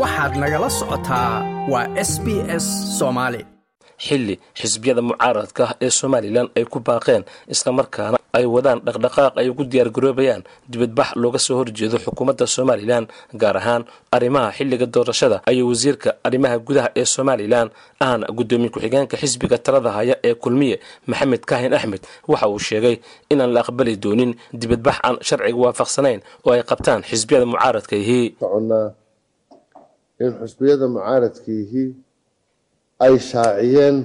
waxaad nagala socotaa waa s b s soomaali xilli xisbiyada mucaaradka ah ee somalilan ay ku baaqeen islamarkaana ay wadaan dhaqdhaqaaq ay ugu diyaargaroobayaan dibadbax looga soo horjeedo xukuumadda somalilan gaar ahaan arrimaha xilliga doorashada ayuu wasiirka arrimaha gudaha ee somalilan ahna guddoomiye ku-xigeenka xisbiga talada haya ee kulmiye maxamed kaahin axmed waxa uu sheegay inaan la aqbali doonin dibadbax aan sharciga waafaqsanayn oo ay qabtaan xisbiyada mucaaradka. Ihii in xusbiyada mucaaradkiihii ay shaaciyeen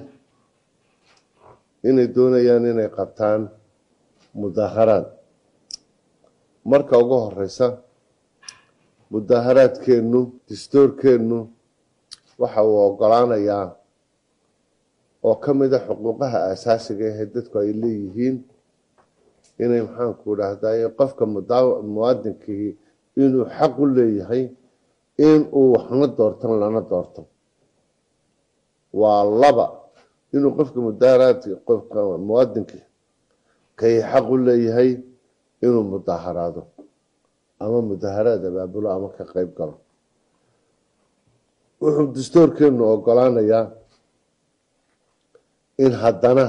inay doonayaan inay qabtaan mudaaharaad. Marka ugu horeysa mudaaharaadkeennu dastuurkeennu waxa uu ogolaanayaa oo ka mid a xuquuqaha aasaasiga ahee dadku ay leeyihiin inay maxaanku idhaahday qofka muwaadinkii inuu xaq u leeyahay in uu waxna doortan lana doorto. Waa laba inuu qofka mudaaharaadka qofka muwaadinkii kay xaq u leeyahay inuu mudaaharaado ama mudaaharaad abaabulo ama ka qeyb galo. Wuxuu dastuurkeenu ogolaanayaa in haddana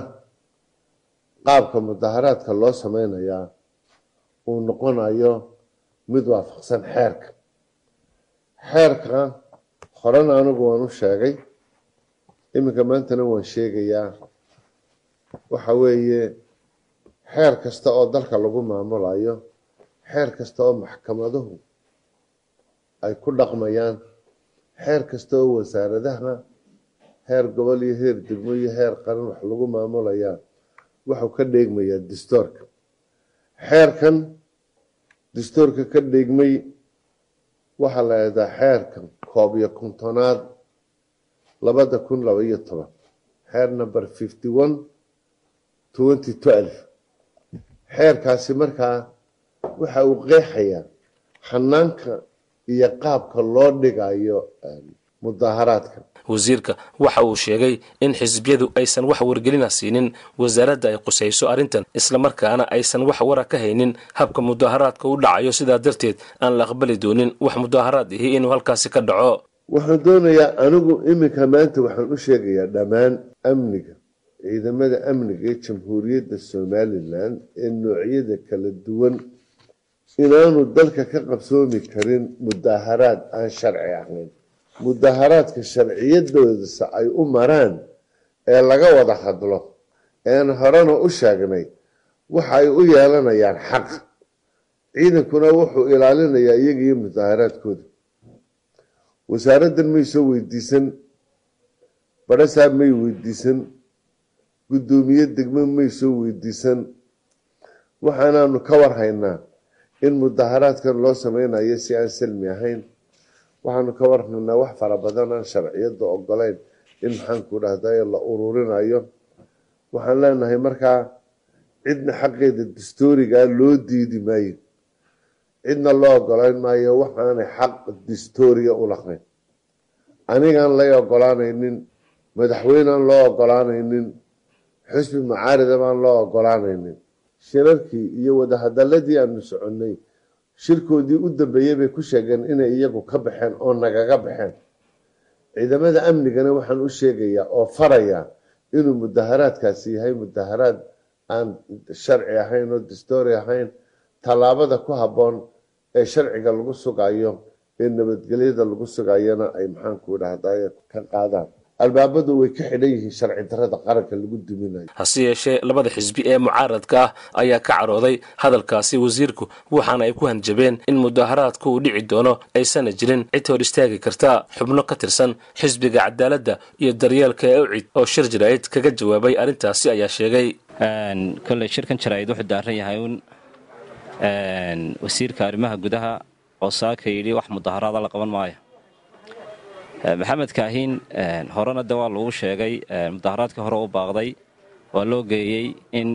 qaabka mudaaharaadka loo sameynayaa uu noqonayo mid waafaqsan xeerka xeerka horena anigu waan u sheegay. Iminka maantana waan sheegayaa. Waxa weeye xeer kasta oo dalka lagu maamulayo xeer kasta oo maxkamaduhu ay ku dhaqmayaan xeer kasta oo wasaaradaha heer gobol iyo heer degmo iyo heer qaran wax lagu maamulayaa wuxuu ka dheegmayaa dastuurka xeerkan dastuurka ka dheegmay waxaa la yidhahdaa xeerkan koob iyo kontonaad labada kun laba iyo toban. Xeer number fifty one twenty twelve. Xeerkaasi markaa waxa uu qeexayaa xanaanka iyo qaabka loo dhigayo mudaaharaadka wasiirka waxa uu sheegay in xisbiyadu aysan wax wargelina siinin wasaaradda ay qusayso arrintan islamarkaana aysan wax wara ka haynin. Habka mudaaharaadka u dhacayo sidaa darteed aan la aqbali doonin wax mudaaharaad ihi inuu halkaasi ka dhaco. Waxaan doonayaa anigu iminka maanta waxaan u sheegayaa dhammaan amniga ciidamada amniga ee jamhuuriyadda somalilan ee noocyada kala duwan. Inaanu dalka ka qabsoomi karin mudaaharaad aan sharci ahayn mudaaharaadka sharciyadoodasa ay u maraan ee laga wada hadlo ean horena u sheegnay waxa ay u yeelanayaan xaq. Ciidankuna wuxuu ilaalinayaa iyaga iyo mudaaharaadkooda wasaaraddan may soo weydiisan barasaab may weydiisan guddoomiye degmo may soo weydiisan. Waxaanaanu ka warhaynaa in mudaaharaadkan loo sameynayo si aan salmi ahayn waxaanu ka warhaynaa wax fara badan aan sharciyadda ogolayn in maxaanku dhahday la ururinayo. Waxaan leenahay markaa cidna xaqeeda dastuurigaa loo diidi maayo. Cidna loo ogolayn maayo waxaanay xaq dastuuriga u lahayn anigaan lay ogolaanaynin madaxweyneaan loo ogolaanaynin xusbi mucaarida baan loo ogolaanaynin. Shirarkii iyo wadahadaladii aanu soconnay shirkoodii u dambeeyey bay ku sheegeen inay iyagu ka baxeen oo nagaga baxeen. Ciidamada amnigana waxaan u sheegayaa oo farayaa inuu mudaharaadkaasi yahay mudaharaad aan sharci ahayn oo dastoori ahayn tallaabada ku habboon ee sharciga lagu sugayo ee nabadgelyada lagu sugayana ay maxaanku dhahday ka qaadaan albaabadu way ka xidhan yihiin sharci darada qaranka lagu duminayo. Hase yeeshee labada xisbi ee mucaaradka ah ayaa ka carooday hadalkaasi wasiirku waxaana ay ku hanjabeen in mudaaharaadku uu dhici doono aysana jirin cid hor istaagi karta xubno ka tirsan xisbiga cadaaladda iyo daryeelka ee ucid oo shir jaraa'id kaga jawaabay arrintaasi ayaa sheegay. Kolley shirkan jaraa'id wuxuu daaran yahay un wasiirka arrimaha gudaha oo saaka yidhi wax mudaaharaada la qaban maayo maxamed kaahiin horena de waa lagu sheegay mudaaharaadkii hore u baaqday waa loo geeyey in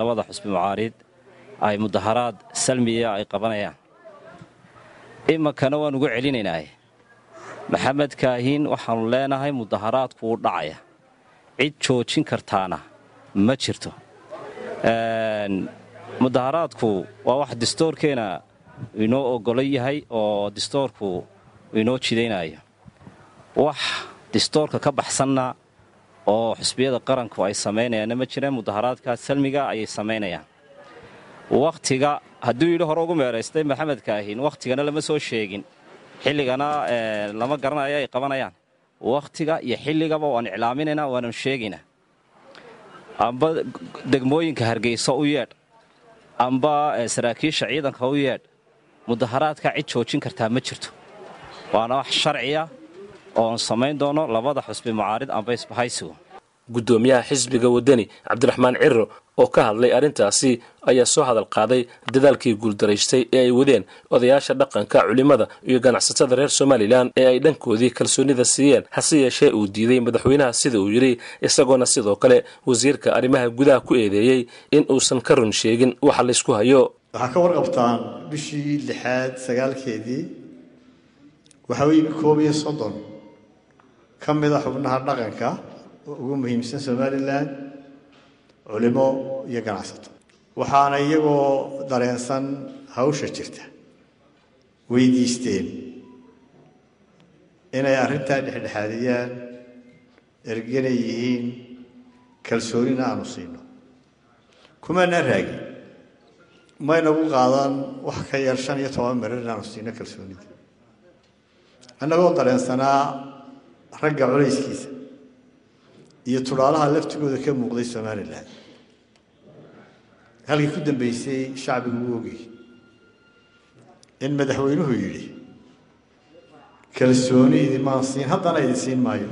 labada xusbi mucaarid ay mudaharaad salmiya ay qabanayaan. Iminkana waan ugu celinaynaa maxamed kaahiin waxaanu leenahay mudaharaadku wuu dhacaya. Cid joojin kartaana ma jirto. Mudaharaadku waa wax distoorkeena inoo ogolo yahay oo distoorku inoo jidaynayo wax distoorka ka baxsanna oo xusbiyada qaranku ay samaynayaanna ma jiraan mudaharaadka salmiga ayay samaynayaan. Wakhtiga hadduu yidhi hore ugu meeraystay maxamed kaahin wakhtigana lama soo sheegin. Xilligana lama garanayo ay qabanayaan. Wakhtiga iyo xilligaba waan iclaaminaynaa waananu sheegaynaa amba degmooyinka hargeysa u yeedh. Amba saraakiisha ciidanka u yeedh. Mudaharaadka cid joojin kartaa ma jirto. Waana wax sharciya oon samayn doono labada xusbi mucaarid amba isbahaysigu guddoomiyaha xisbiga waddani cabdiraxmaan ciro oo ka hadlay arrintaasi ayaa soo hadal qaaday dadaalkii guuldaraystay ee ay wadeen odayaasha dhaqanka culimmada iyo ganacsatada reer somalilan ee ay dhankoodii kalsoonida siiyeen. Hase yeeshee uu diiday madaxweynaha sida uu yidhi isagoona sidoo kale wasiirka arrimaha gudaha ku eedeeyey in uusan ka run sheegin waxa laysku hayo. Waxaa ka warqabtaan bishii lixaad sagaalkeedii waxaa yimi koob iyo soddon ka mid a xubnaha dhaqanka ugu muhiimsan somalilan culimo iyo ganacsato. Waxaana iyagoo dareensan hawsha jirta weydiisteen inay arrintaa dhexdhexaadiyaan erganay yihiin kalsoonina aanu siino. Kumaanaa raagin maynagu qaadan wax ka yar shan iyo toban mirar inaanu siino kalsoonida. Annagoo dareensanaa ragga culayskiisa iyo tudhaalaha laftigooda ka muuqday somalilan halkii ku dambeysay shacbigu u ogay in madaxweynuhu yidhi kalsooni idimaan siin haddana idin siin maayo.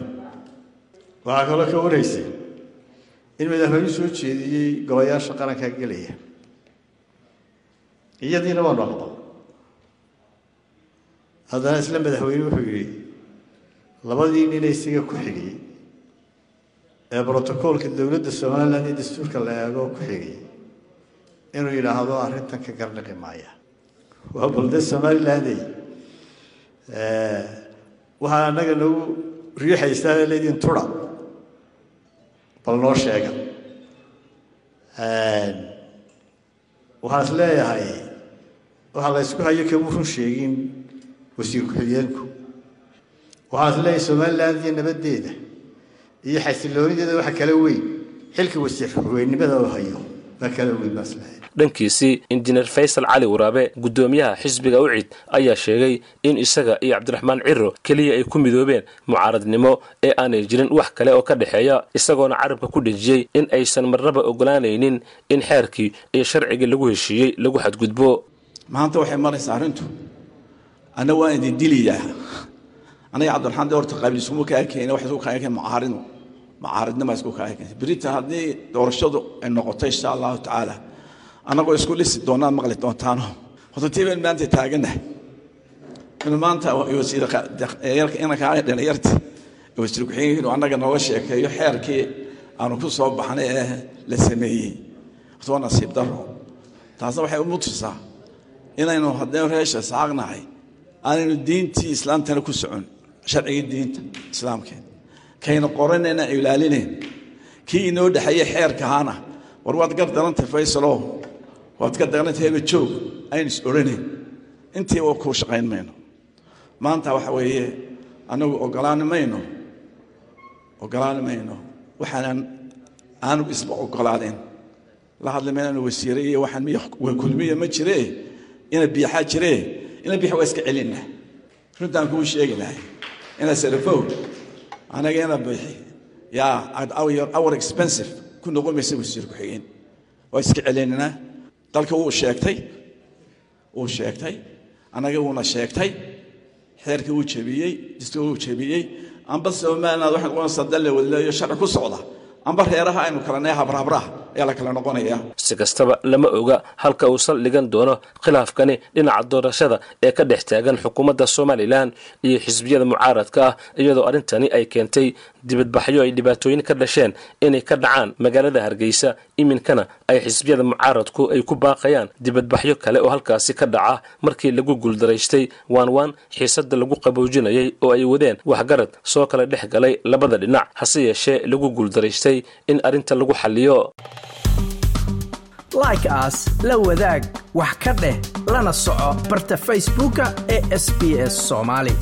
Waxaa kaloo ka waraysay in madaxweynuhu soo jeediyey golayaasha qarankaa gelaya. Iyadiina waanu aqbal haddana isla madaxweyne wuxuu yidhi labadii nina isaga ku xigay ee brotocoolka dowladda somalilan iyo dastuurka la eego ku xigay inuu yidhaahdo arrintan ka garnaqi maaya. Waa balde somalilandey waxaa annaga nagu riixaysaa leediin tura bal noo sheega waxaan is leeyahay waxaa la ysku hayo kamuu run sheegin wasiir ku-xigeenku waxaan is leeyahay somaliland iyo nabaddeeda iyo xasiloonideeda waxa kala weyn xilka wasiir xuweynimada oo hayo waa kala weyn baa dhankiisii injineer faysal cali waraabe guddoomiyaha xisbiga ucid ayaa sheegay in isaga iyo cabdiraxmaan ciro keliya ay ku midoobeen mucaaradnimo ee aanay jirin wax kale oo ka dhexeeya isagoona carabka ku dhejiyey in aysan marnaba ogolaanaynin in xeerkii iyo sharcigii lagu heshiiyey lagu xadgudbo maanta waxay maraysaa arrintu anna waan idin diliyaa anaga cabdiraxmaan de horta qabiil iskuma kaa keena wax isku kaa keen mucaaridno mucaaridnima isku kaa keen berita haddii doorashadu ay noqoto insha allahu tacaala annagoo isku dhisi doonaan maqli doontaano. Horta maanta taaganahay inuu maanta wasiirinankaa dhalinyarti wasiir ku-xigeenka annaga nooga sheekeeyo xeerkii aanu ku soo baxnay ee la sameeyey. Waa nasiib daro taasna waxay u inaynu haddaynu reesha saaqnahay aanaynu diintii islaamtana ku socon sharcigii diinta islaamkeed kaynu qoranayna ilaalinayn. Kii inoo dhexeeye xeerkahaana war waad gar darantay faysalow. Waad ka darantay heba joog. Aynu is odhanayn intii oo kuu shaqayn mayno. Maanta waxa weeye annagu ogolaani mayno. Ogolaani mayno. Waxaanan aanu isba ogolaadeen la hadli maynanu wasiire iyo waxaan miy kulmiya ma jiree? Ina biixaa jiree? Ina biix waa iska celinna runtaan kuu sheegi lahay ina sarafow anaga ina biixi yaa our expensive. Ku noqon wasiir ku-xigeen waa iska celinanaa dalka wuu sheegtay. Wuu sheegtay. Annaga wuuna sheegtay. Xeerkii wuu jebiyey distuur wuu jebiyey amba somaliland waxaan qoonaysaa dal la wadaleeyo sharci ku socda. Amba reeraha aynu kala nahay habrahabraha ayaa la kala noqonayaa si kastaba lama oga halka uu saldhigan doono khilaafkani dhinaca doorashada ee ka dhex taagan xukuumadda somalilan iyo xisbiyada mucaaradka ah iyadoo arrintani ay keentay dibadbaxyo ay dhibaatooyin ka dhasheen inay ka dhacaan magaalada hargeysa. Iminkana ay xisbiyada mucaaradku ay ku baaqayaan dibadbaxyo kale oo halkaasi ka dhaca markii lagu guuldaraystay waanwaan xiisada lagu qaboojinayay oo ay wadeen waxgarad soo kala dhex galay labada dhinac hase yeeshee lagu guuldaraystay in arrinta lagu xalliyo. Like aas la wadaag wax ka dheh lana soco barta facebooka ee sb s soomaali